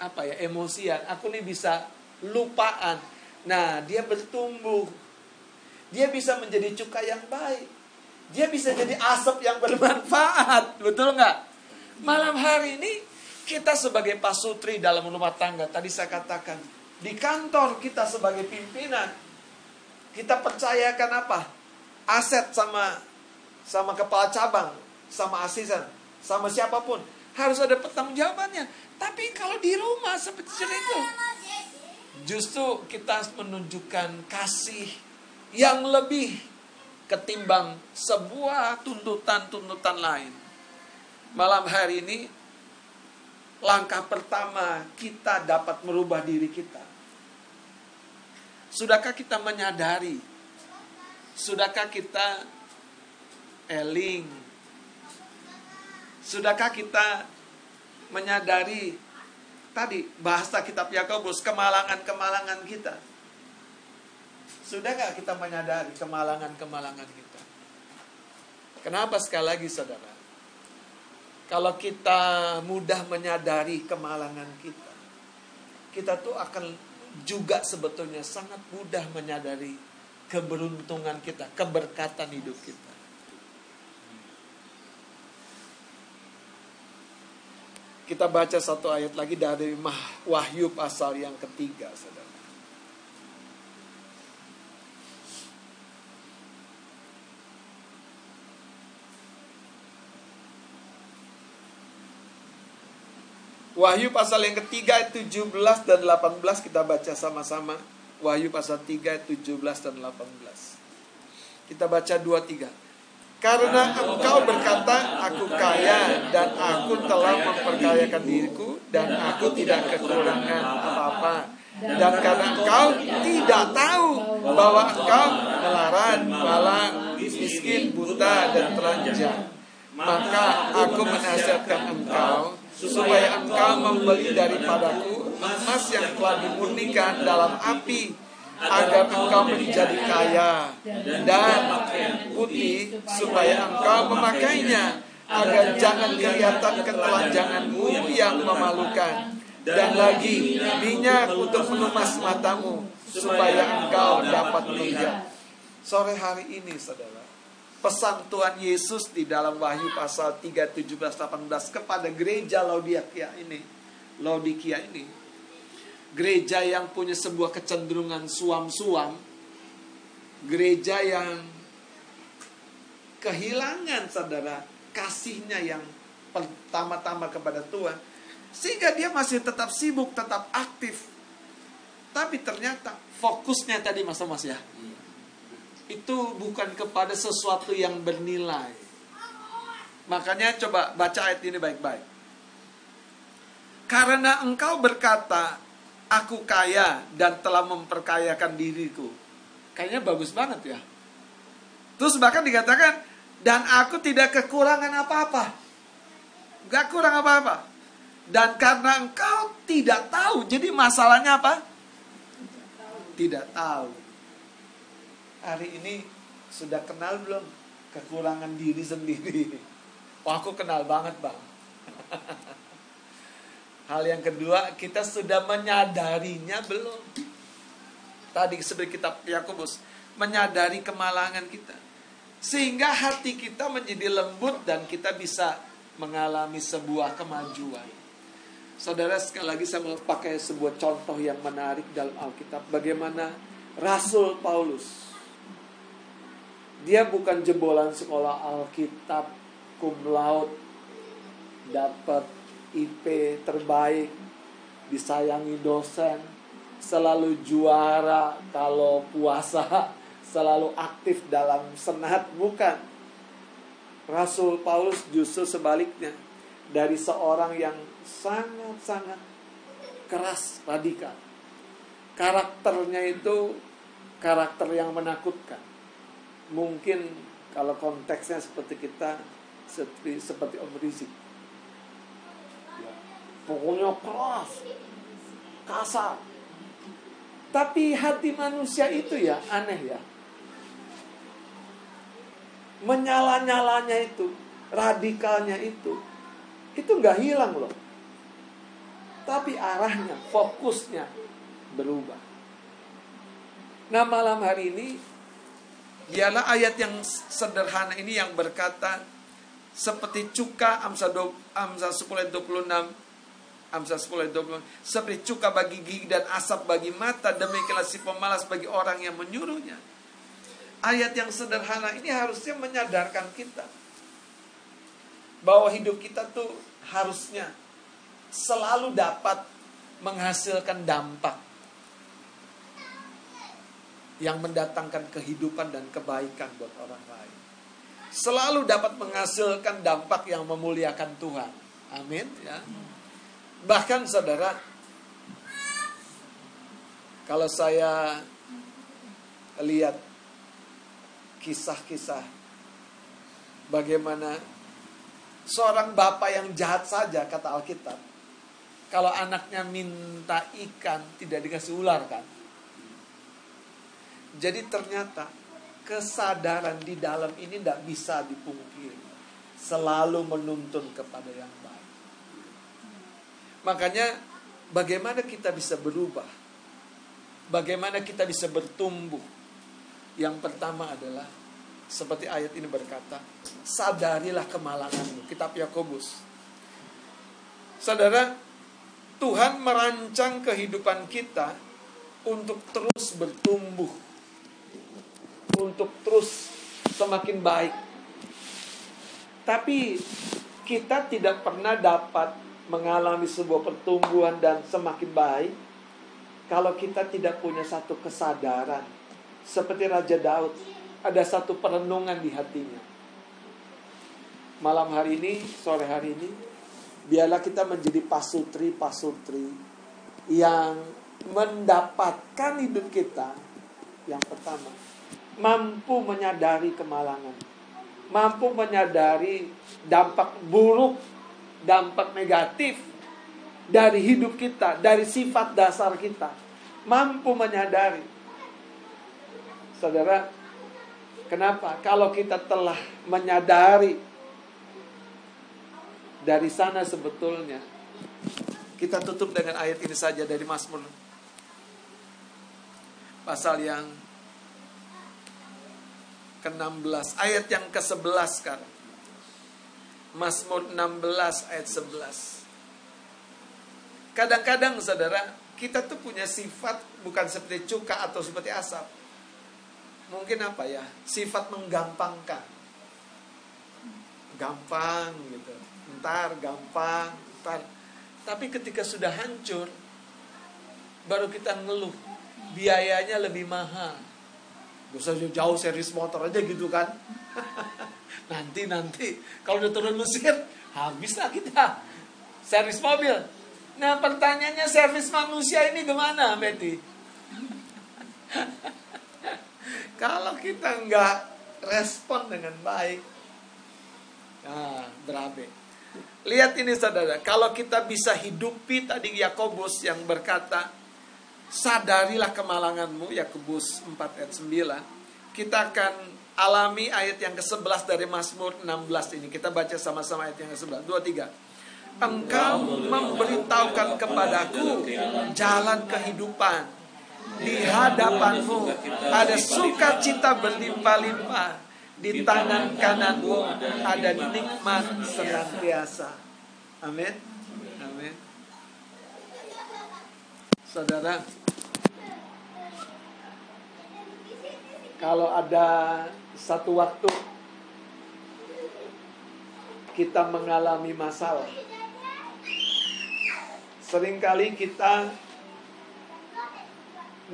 apa ya emosian, aku ini bisa lupaan. Nah, dia bertumbuh. Dia bisa menjadi cuka yang baik. Dia bisa jadi asap yang bermanfaat. Betul nggak? Malam hari ini kita sebagai pasutri dalam rumah tangga. Tadi saya katakan. Di kantor kita sebagai pimpinan. Kita percayakan apa? Aset sama sama kepala cabang, sama asisten, sama siapa pun harus ada pertanggungjawabannya. Tapi kalau di rumah seperti itu, justru kita menunjukkan kasih yang lebih ketimbang sebuah tuntutan-tuntutan lain. Malam hari ini langkah pertama kita dapat merubah diri kita. Sudahkah kita menyadari? Sudahkah kita eling? Sudahkah kita menyadari tadi bahasa kitab Yakobus kemalangan-kemalangan kita. Sudah nggak kita menyadari kemalangan-kemalangan kita? Kenapa sekali lagi saudara? Kalau kita mudah menyadari kemalangan kita, kita tuh akan juga sebetulnya sangat mudah menyadari keberuntungan kita, keberkatan hidup kita. Kita baca satu ayat lagi dari Wahyu pasal yang ketiga, saudara. Wahyu pasal yang ketiga ayat 17 dan 18 kita baca sama-sama. Wahyu pasal 3 ayat 17 dan 18. Kita baca 2 3. Karena engkau berkata, aku kaya dan aku telah memperkayakan diriku dan aku tidak kekurangan apa-apa. Dan karena engkau tidak tahu bahwa engkau melarat, malang, miskin, buta, dan telanjang. Maka aku menasihatkan engkau supaya engkau membeli daripadaku emas yang telah dimurnikan dalam api agar engkau menjadi kaya dan putih supaya engkau memakainya agar jangan kelihatan ketelanjanganmu yang memalukan. Dan lagi minyak untuk menumas matamu supaya engkau dapat melihat. Sore hari ini saudara pesan Tuhan Yesus di dalam Wahyu pasal 3 17 18 kepada gereja Laodikia ini. Laodikia ini. Gereja yang punya sebuah kecenderungan suam-suam. Gereja yang kehilangan saudara kasihnya yang pertama-tama kepada Tuhan. Sehingga dia masih tetap sibuk tetap aktif. Tapi ternyata fokusnya tadi mas Mas ya itu bukan kepada sesuatu yang bernilai. Makanya coba baca ayat ini baik-baik. Karena engkau berkata, aku kaya dan telah memperkayakan diriku. Kayaknya bagus banget ya. Terus bahkan dikatakan, dan aku tidak kekurangan apa-apa. Gak kurang apa-apa. Dan karena engkau tidak tahu, jadi masalahnya apa? Tidak tahu hari ini sudah kenal belum kekurangan diri sendiri? Wah, aku kenal banget, Bang. Hal yang kedua, kita sudah menyadarinya belum? Tadi seperti kitab Yakobus, menyadari kemalangan kita. Sehingga hati kita menjadi lembut dan kita bisa mengalami sebuah kemajuan. Saudara, sekali lagi saya mau pakai sebuah contoh yang menarik dalam Alkitab. Bagaimana Rasul Paulus dia bukan jebolan sekolah Alkitab cum laude dapat IP terbaik disayangi dosen selalu juara kalau puasa selalu aktif dalam senat bukan. Rasul Paulus justru sebaliknya. Dari seorang yang sangat-sangat keras radikal. Karakternya itu karakter yang menakutkan mungkin kalau konteksnya seperti kita seperti, seperti Om Rizik. Ya, pokoknya keras kasar. Tapi hati manusia itu ya aneh ya. Menyala-nyalanya itu radikalnya itu itu nggak hilang loh. Tapi arahnya fokusnya berubah. Nah malam hari ini Biarlah ayat yang sederhana ini yang berkata seperti cuka Amsal, Amsal 10 26 Amsal 10 26 seperti cuka bagi gigi dan asap bagi mata demikianlah si pemalas bagi orang yang menyuruhnya. Ayat yang sederhana ini harusnya menyadarkan kita bahwa hidup kita tuh harusnya selalu dapat menghasilkan dampak yang mendatangkan kehidupan dan kebaikan buat orang lain. Selalu dapat menghasilkan dampak yang memuliakan Tuhan. Amin ya. Bahkan saudara kalau saya lihat kisah-kisah bagaimana seorang bapak yang jahat saja kata Alkitab Kalau anaknya minta ikan tidak dikasih ular kan? Jadi ternyata kesadaran di dalam ini tidak bisa dipungkiri. Selalu menuntun kepada yang baik. Makanya bagaimana kita bisa berubah? Bagaimana kita bisa bertumbuh? Yang pertama adalah seperti ayat ini berkata, sadarilah kemalanganmu. Kitab Yakobus. Saudara, Tuhan merancang kehidupan kita untuk terus bertumbuh, untuk terus semakin baik. Tapi kita tidak pernah dapat mengalami sebuah pertumbuhan dan semakin baik kalau kita tidak punya satu kesadaran. Seperti Raja Daud, ada satu perenungan di hatinya. Malam hari ini, sore hari ini, biarlah kita menjadi pasutri-pasutri yang mendapatkan hidup kita yang pertama mampu menyadari kemalangan. Mampu menyadari dampak buruk dampak negatif dari hidup kita dari sifat dasar kita. Mampu menyadari. Saudara kenapa? Kalau kita telah menyadari dari sana sebetulnya kita tutup dengan ayat ini saja dari Mazmur. Pasal yang ke-16 ayat yang ke-11 sekarang Mazmur 16 ayat 11 kadang-kadang saudara kita tuh punya sifat bukan seperti cuka atau seperti asap mungkin apa ya sifat menggampangkan gampang gitu ntar gampang, ntar. Tapi ketika sudah hancur, baru kita ngeluh. Biayanya lebih mahal. Gak usah jauh servis motor aja gitu kan. nanti, nanti. Kalau udah turun Mesir, habislah kita. Servis mobil. Nah pertanyaannya servis manusia ini gimana Betty? Kalau kita nggak respon dengan baik, nah, berabe. Lihat ini saudara, kalau kita bisa hidupi tadi Yakobus yang berkata, sadarilah kemalanganmu, Yakobus 4 ayat 9. Kita akan alami ayat yang ke-11 dari Mazmur 16 ini. Kita baca sama-sama ayat yang ke-11. 2 3. Engkau memberitahukan kepadaku jalan kehidupan. Di hadapanmu ada sukacita berlimpah-limpah di tangan kananmu ada nikmat senantiasa. Amin. Amin. Saudara, kalau ada satu waktu kita mengalami masalah, sering kali kita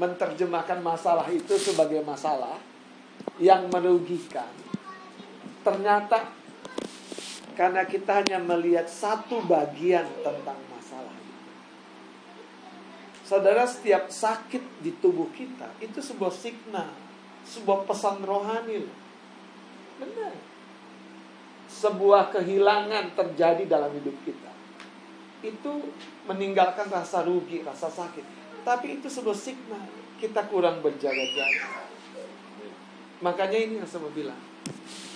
menerjemahkan masalah itu sebagai masalah yang merugikan. Ternyata karena kita hanya melihat satu bagian tentang masalah itu. Saudara, setiap sakit di tubuh kita itu sebuah signal, sebuah pesan rohani. Benar. Sebuah kehilangan terjadi dalam hidup kita. Itu meninggalkan rasa rugi, rasa sakit. Tapi itu sebuah signal kita kurang berjaga-jaga. Makanya ini yang saya bilang.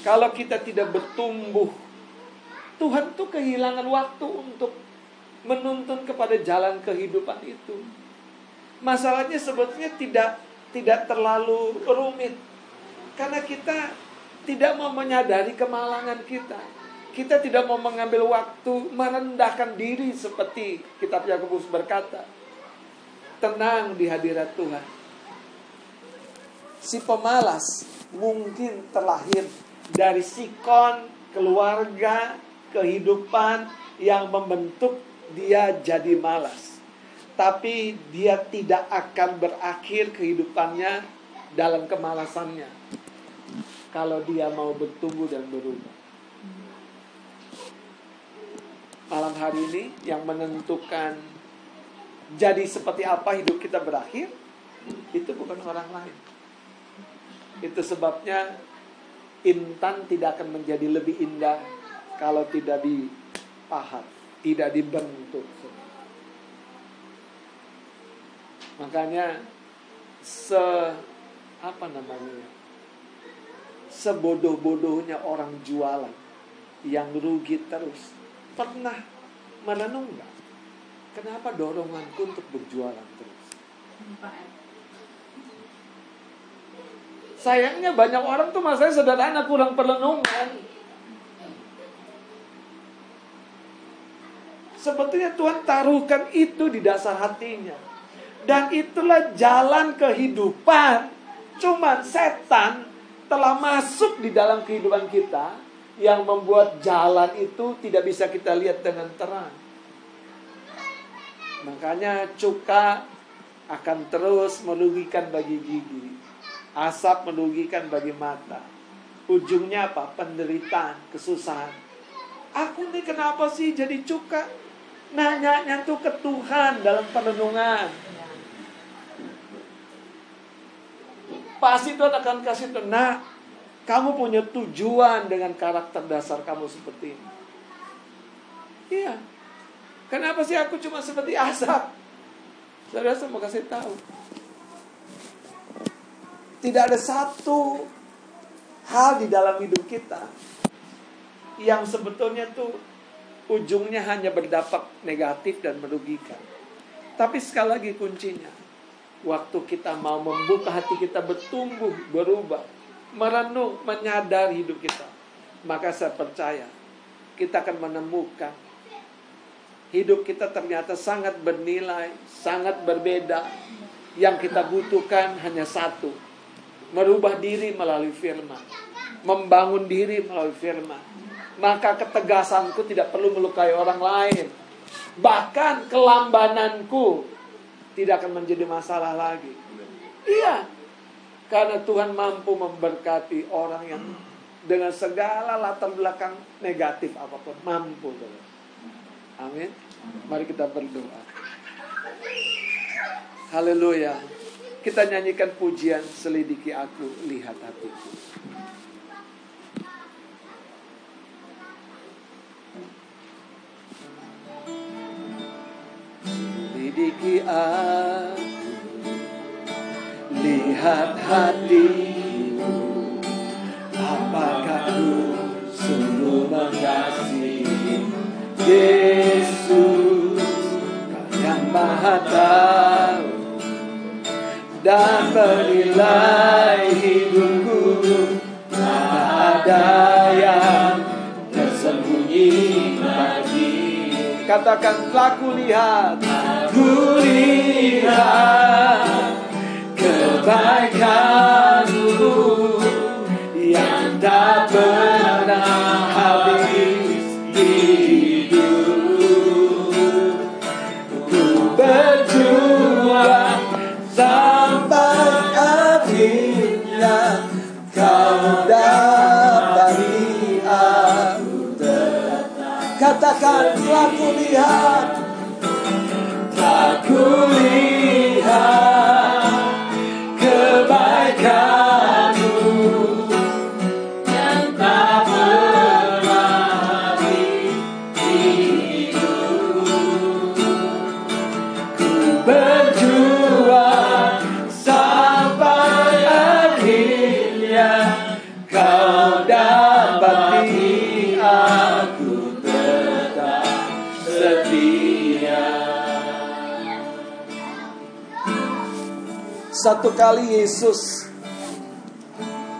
Kalau kita tidak bertumbuh, Tuhan tuh kehilangan waktu untuk menuntun kepada jalan kehidupan itu. Masalahnya sebetulnya tidak tidak terlalu rumit. Karena kita tidak mau menyadari kemalangan kita. Kita tidak mau mengambil waktu merendahkan diri seperti kitab Yakobus berkata. Tenang di hadirat Tuhan si pemalas mungkin terlahir dari sikon keluarga kehidupan yang membentuk dia jadi malas. Tapi dia tidak akan berakhir kehidupannya dalam kemalasannya. Kalau dia mau bertumbuh dan berubah. Malam hari ini yang menentukan jadi seperti apa hidup kita berakhir, itu bukan orang lain itu sebabnya intan tidak akan menjadi lebih indah kalau tidak dipahat, tidak dibentuk. Makanya se apa namanya? Sebodoh-bodohnya orang jualan yang rugi terus. Pernah merenung nggak? Kenapa doronganku untuk berjualan terus? Sayangnya banyak orang tuh masanya sederhana kurang perlenungan. Sebetulnya Tuhan taruhkan itu di dasar hatinya. Dan itulah jalan kehidupan. Cuman setan telah masuk di dalam kehidupan kita yang membuat jalan itu tidak bisa kita lihat dengan terang. Makanya cuka akan terus merugikan bagi gigi. Asap merugikan bagi mata. Ujungnya apa? Penderitaan, kesusahan. Aku nih kenapa sih jadi cuka? Nanyanya tuh ke Tuhan dalam perenungan. Pasti Tuhan akan kasih tuh, nah, kamu punya tujuan dengan karakter dasar kamu seperti ini. Iya. Kenapa sih aku cuma seperti asap? Saudara saya mau kasih tahu. Tidak ada satu hal di dalam hidup kita yang sebetulnya tuh ujungnya hanya berdampak negatif dan merugikan. Tapi sekali lagi kuncinya, waktu kita mau membuka hati kita bertumbuh, berubah, merenung, menyadari hidup kita, maka saya percaya kita akan menemukan hidup kita ternyata sangat bernilai, sangat berbeda. Yang kita butuhkan hanya satu, merubah diri melalui firman, membangun diri melalui firman maka ketegasanku tidak perlu melukai orang lain. Bahkan kelambananku tidak akan menjadi masalah lagi. Iya. Karena Tuhan mampu memberkati orang yang dengan segala latar belakang negatif apa pun mampu. Amin. Mari kita berdoa. Haleluya. Kita nyanyikan pujian selidiki aku, lihat hatiku. Selidiki aku Lihat hatiku Apakah ku sungguh mengasihi Yesus Kau yang maha tahu Dan menilai hidupku? Tak ada yang tersembunyi bagi Katakan laku lihat Ku lihat Kebaikanmu Yang tak pernah habis hidup. Ku berjuang Sampai akhirnya Kau dapati aku. Katakan telah kulihat Telah kulihat Satu kali Yesus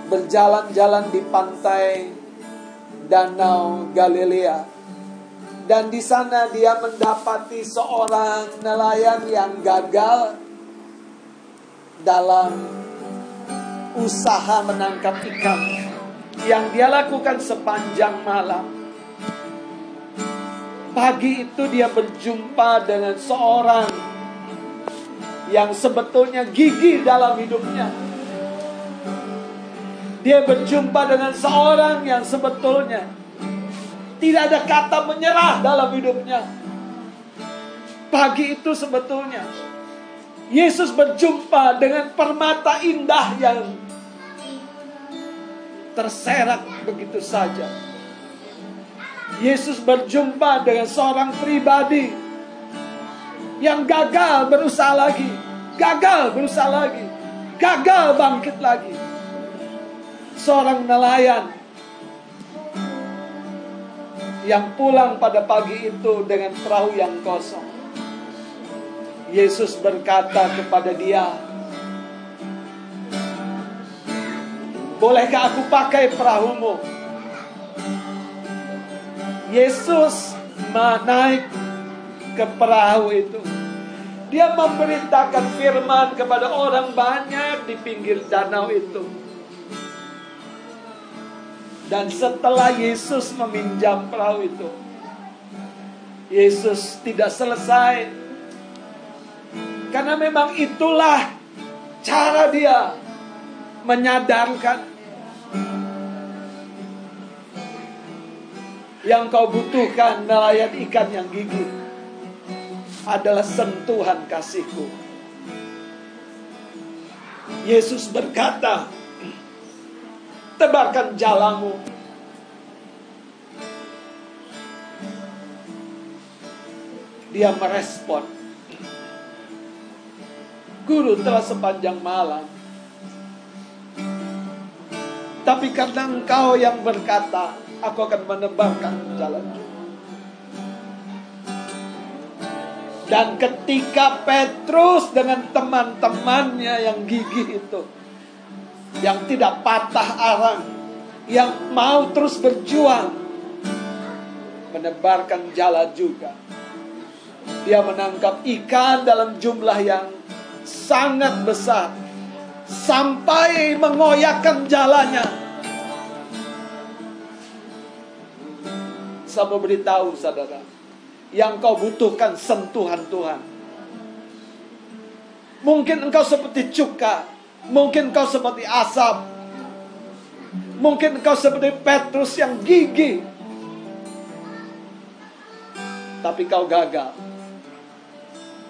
berjalan-jalan di pantai Danau Galilea dan di sana dia mendapati seorang nelayan yang gagal dalam usaha menangkap ikan yang dia lakukan sepanjang malam. Pagi itu dia berjumpa dengan seorang yang sebetulnya gigih dalam hidupnya. Dia berjumpa dengan seorang yang sebetulnya tidak ada kata menyerah dalam hidupnya. Pagi itu sebetulnya Yesus berjumpa dengan permata indah yang terserak begitu saja. Yesus berjumpa dengan seorang pribadi yang gagal berusaha lagi. gagal berusaha lagi, gagal bangkit lagi. Seorang nelayan yang pulang pada pagi itu dengan perahu yang kosong. Yesus berkata kepada dia, "Bolehkah aku pakai perahumu?" Yesus menaik ke perahu itu. Dia memerintahkan firman kepada orang banyak di pinggir danau itu. Dan setelah Yesus meminjam perahu itu, Yesus tidak selesai. Karena memang itulah cara dia menyadarkan yang kau butuhkan nelayan ikan yang gigih adalah sentuhan kasihku. Yesus berkata, tebarkan jalamu. Dia merespon. Guru telah sepanjang malam. Tapi karena engkau yang berkata, aku akan menebarkan jalan. Dan ketika Petrus dengan teman-temannya yang gigih itu, yang tidak patah arang, yang mau terus berjuang, menebarkan jala juga. Dia menangkap ikan dalam jumlah yang sangat besar, sampai mengoyakkan jalannya. Saya mau beritahu saudara, yang kau butuhkan sentuhan Tuhan. Mungkin engkau seperti cuka, mungkin engkau seperti asap, mungkin engkau seperti Petrus yang gigih, tapi kau gagal.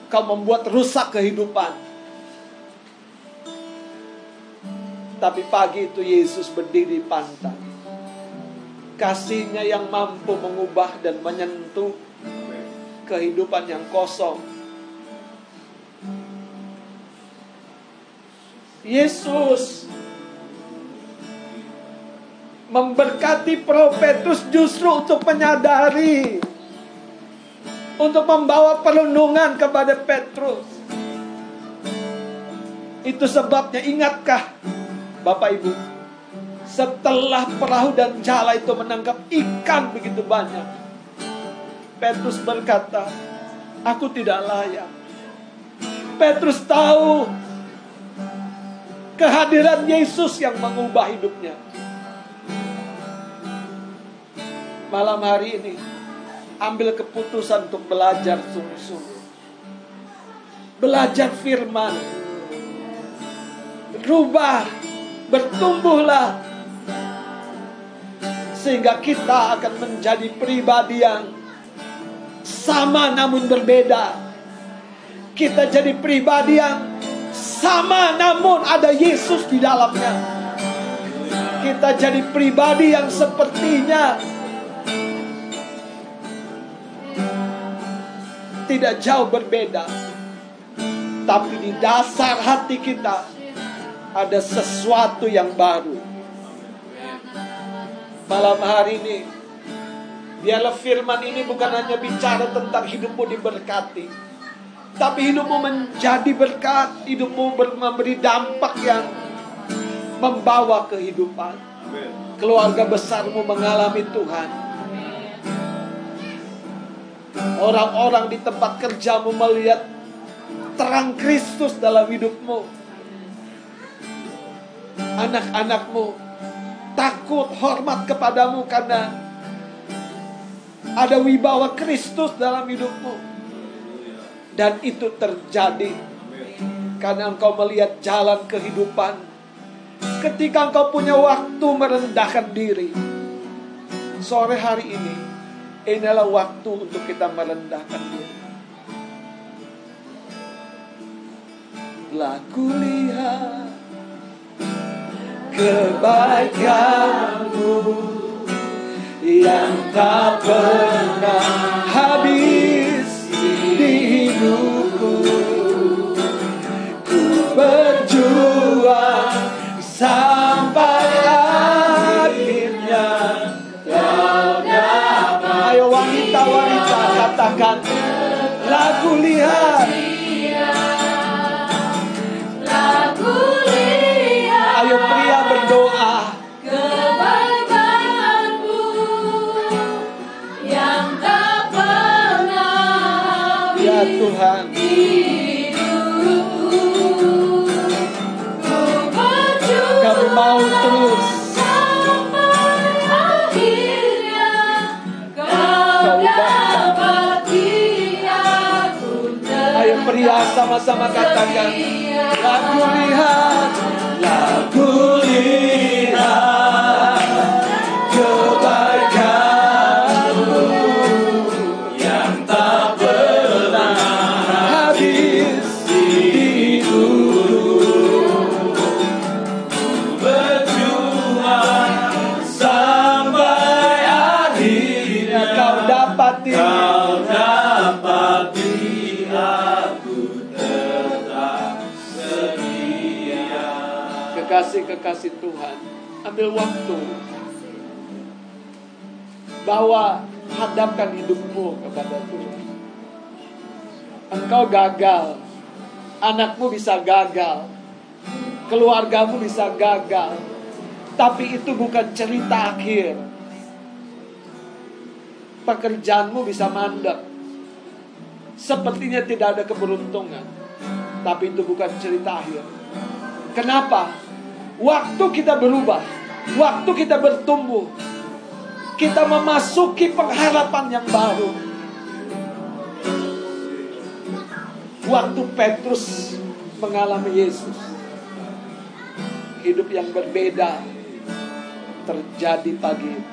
Kau membuat rusak kehidupan. Tapi pagi itu Yesus berdiri di pantai. Kasihnya yang mampu mengubah dan menyentuh kehidupan yang kosong. Yesus memberkati Petrus justru untuk menyadari untuk membawa perlindungan kepada Petrus. Itu sebabnya ingatkah Bapak Ibu setelah perahu dan jala itu menangkap ikan begitu banyak Petrus berkata, "Aku tidak layak." Petrus tahu kehadiran Yesus yang mengubah hidupnya. Malam hari ini, ambil keputusan untuk belajar sungguh-sungguh. Belajar firman. Rubah, bertumbuhlah. Sehingga kita akan menjadi pribadi yang sama namun berbeda. Kita jadi pribadi yang sama namun ada Yesus di dalamnya. Kita jadi pribadi yang sepertinya tidak jauh berbeda. Tapi di dasar hati kita ada sesuatu yang baru. Malam hari ini Biarlah firman ini bukan hanya bicara tentang hidupmu diberkati. Tapi hidupmu menjadi berkat. Hidupmu memberi dampak yang membawa kehidupan. Keluarga besarmu mengalami Tuhan. Orang-orang di tempat kerjamu melihat terang Kristus dalam hidupmu. Anak-anakmu takut hormat kepadamu karena ada wibawa Kristus dalam hidupmu. Dan itu terjadi karena engkau melihat jalan kehidupan. Ketika engkau punya waktu merendahkan diri. Sore hari ini, inilah waktu untuk kita merendahkan diri. Laku lihat kebaikanmu yang tak pernah habis di hidupku. Ku berjuang sampai akhirnya. Kau dapat ayo wanita-wanita katakan lagu lihat. Tuhan. Kami mau terus. Ayo pria sama-sama katakan lagu lihat lagu lihat kekasih-kekasih Tuhan. Ambil waktu. Bawa hadapkan hidupmu kepada Tuhan. Engkau gagal. Anakmu bisa gagal. Keluargamu bisa gagal. Tapi itu bukan cerita akhir. Pekerjaanmu bisa mandek. Sepertinya tidak ada keberuntungan. Tapi itu bukan cerita akhir. Kenapa waktu kita berubah waktu kita bertumbuh kita memasuki pengharapan yang baru. Waktu Petrus mengalami Yesus hidup yang berbeda terjadi pagi itu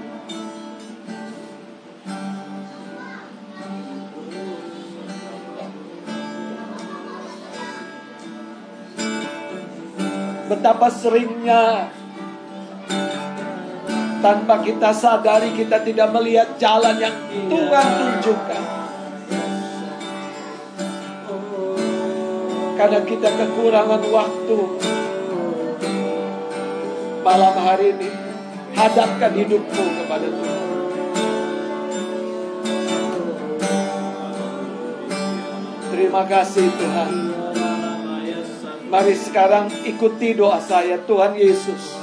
betapa seringnya tanpa kita sadari kita tidak melihat jalan yang Tuhan tunjukkan. Karena kita kekurangan waktu. Malam hari ini hadapkan hidupmu kepada Tuhan. Terima kasih Tuhan. Mari sekarang ikuti doa saya Tuhan Yesus.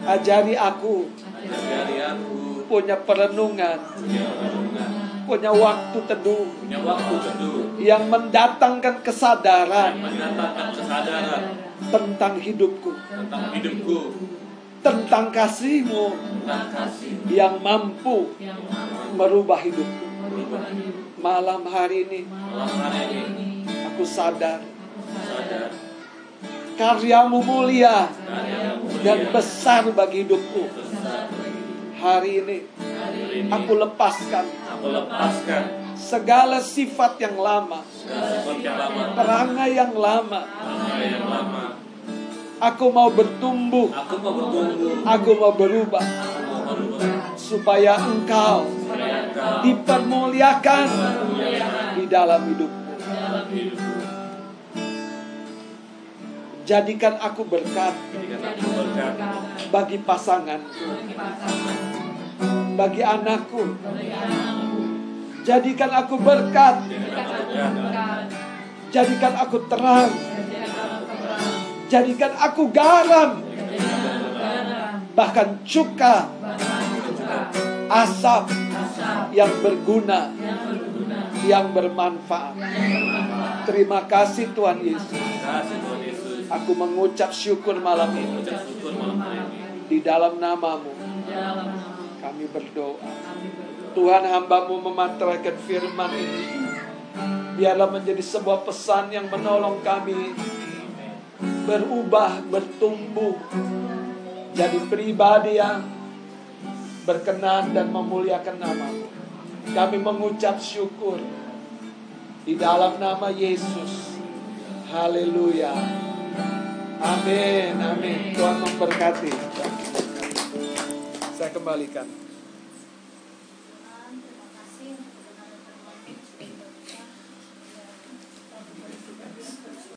Ajari aku Dari aku punya perenungan, punya renungan, punya waktu teduh punya waktu teduh, yang mendatangkan kesadaran mendatangkan kesadaran tentang hidupku, tentang hidupku, tentang kasihmu tentang kasih yang mampu merubah hidupku. Malam hari ini. Aku sadar. Karyamu mulia dan besar bagi hidupku. Hari ini aku lepaskan segala sifat yang lama, perangai yang lama. Aku mau bertumbuh, Aku mau berubah. Supaya engkau dipermuliakan di dalam hidupku. Jadikan aku berkat bagi pasanganku, bagi anakku. Jadikan aku berkat jadikan aku terang, jadikan aku garam, bahkan cuka, asap yang berguna, yang bermanfaat. Terima kasih Tuhan Yesus. Aku mengucap syukur malam ini. di dalam namamu. Kami berdoa. Tuhan hambamu memantrakan firman ini. Biarlah menjadi sebuah pesan yang menolong kami berubah, bertumbuh. Jadi pribadi yang berkenan dan memuliakan namamu. Kami mengucap syukur di dalam nama Yesus. Haleluya. Amin, amin. Tuhan memberkati. Saya kembalikan.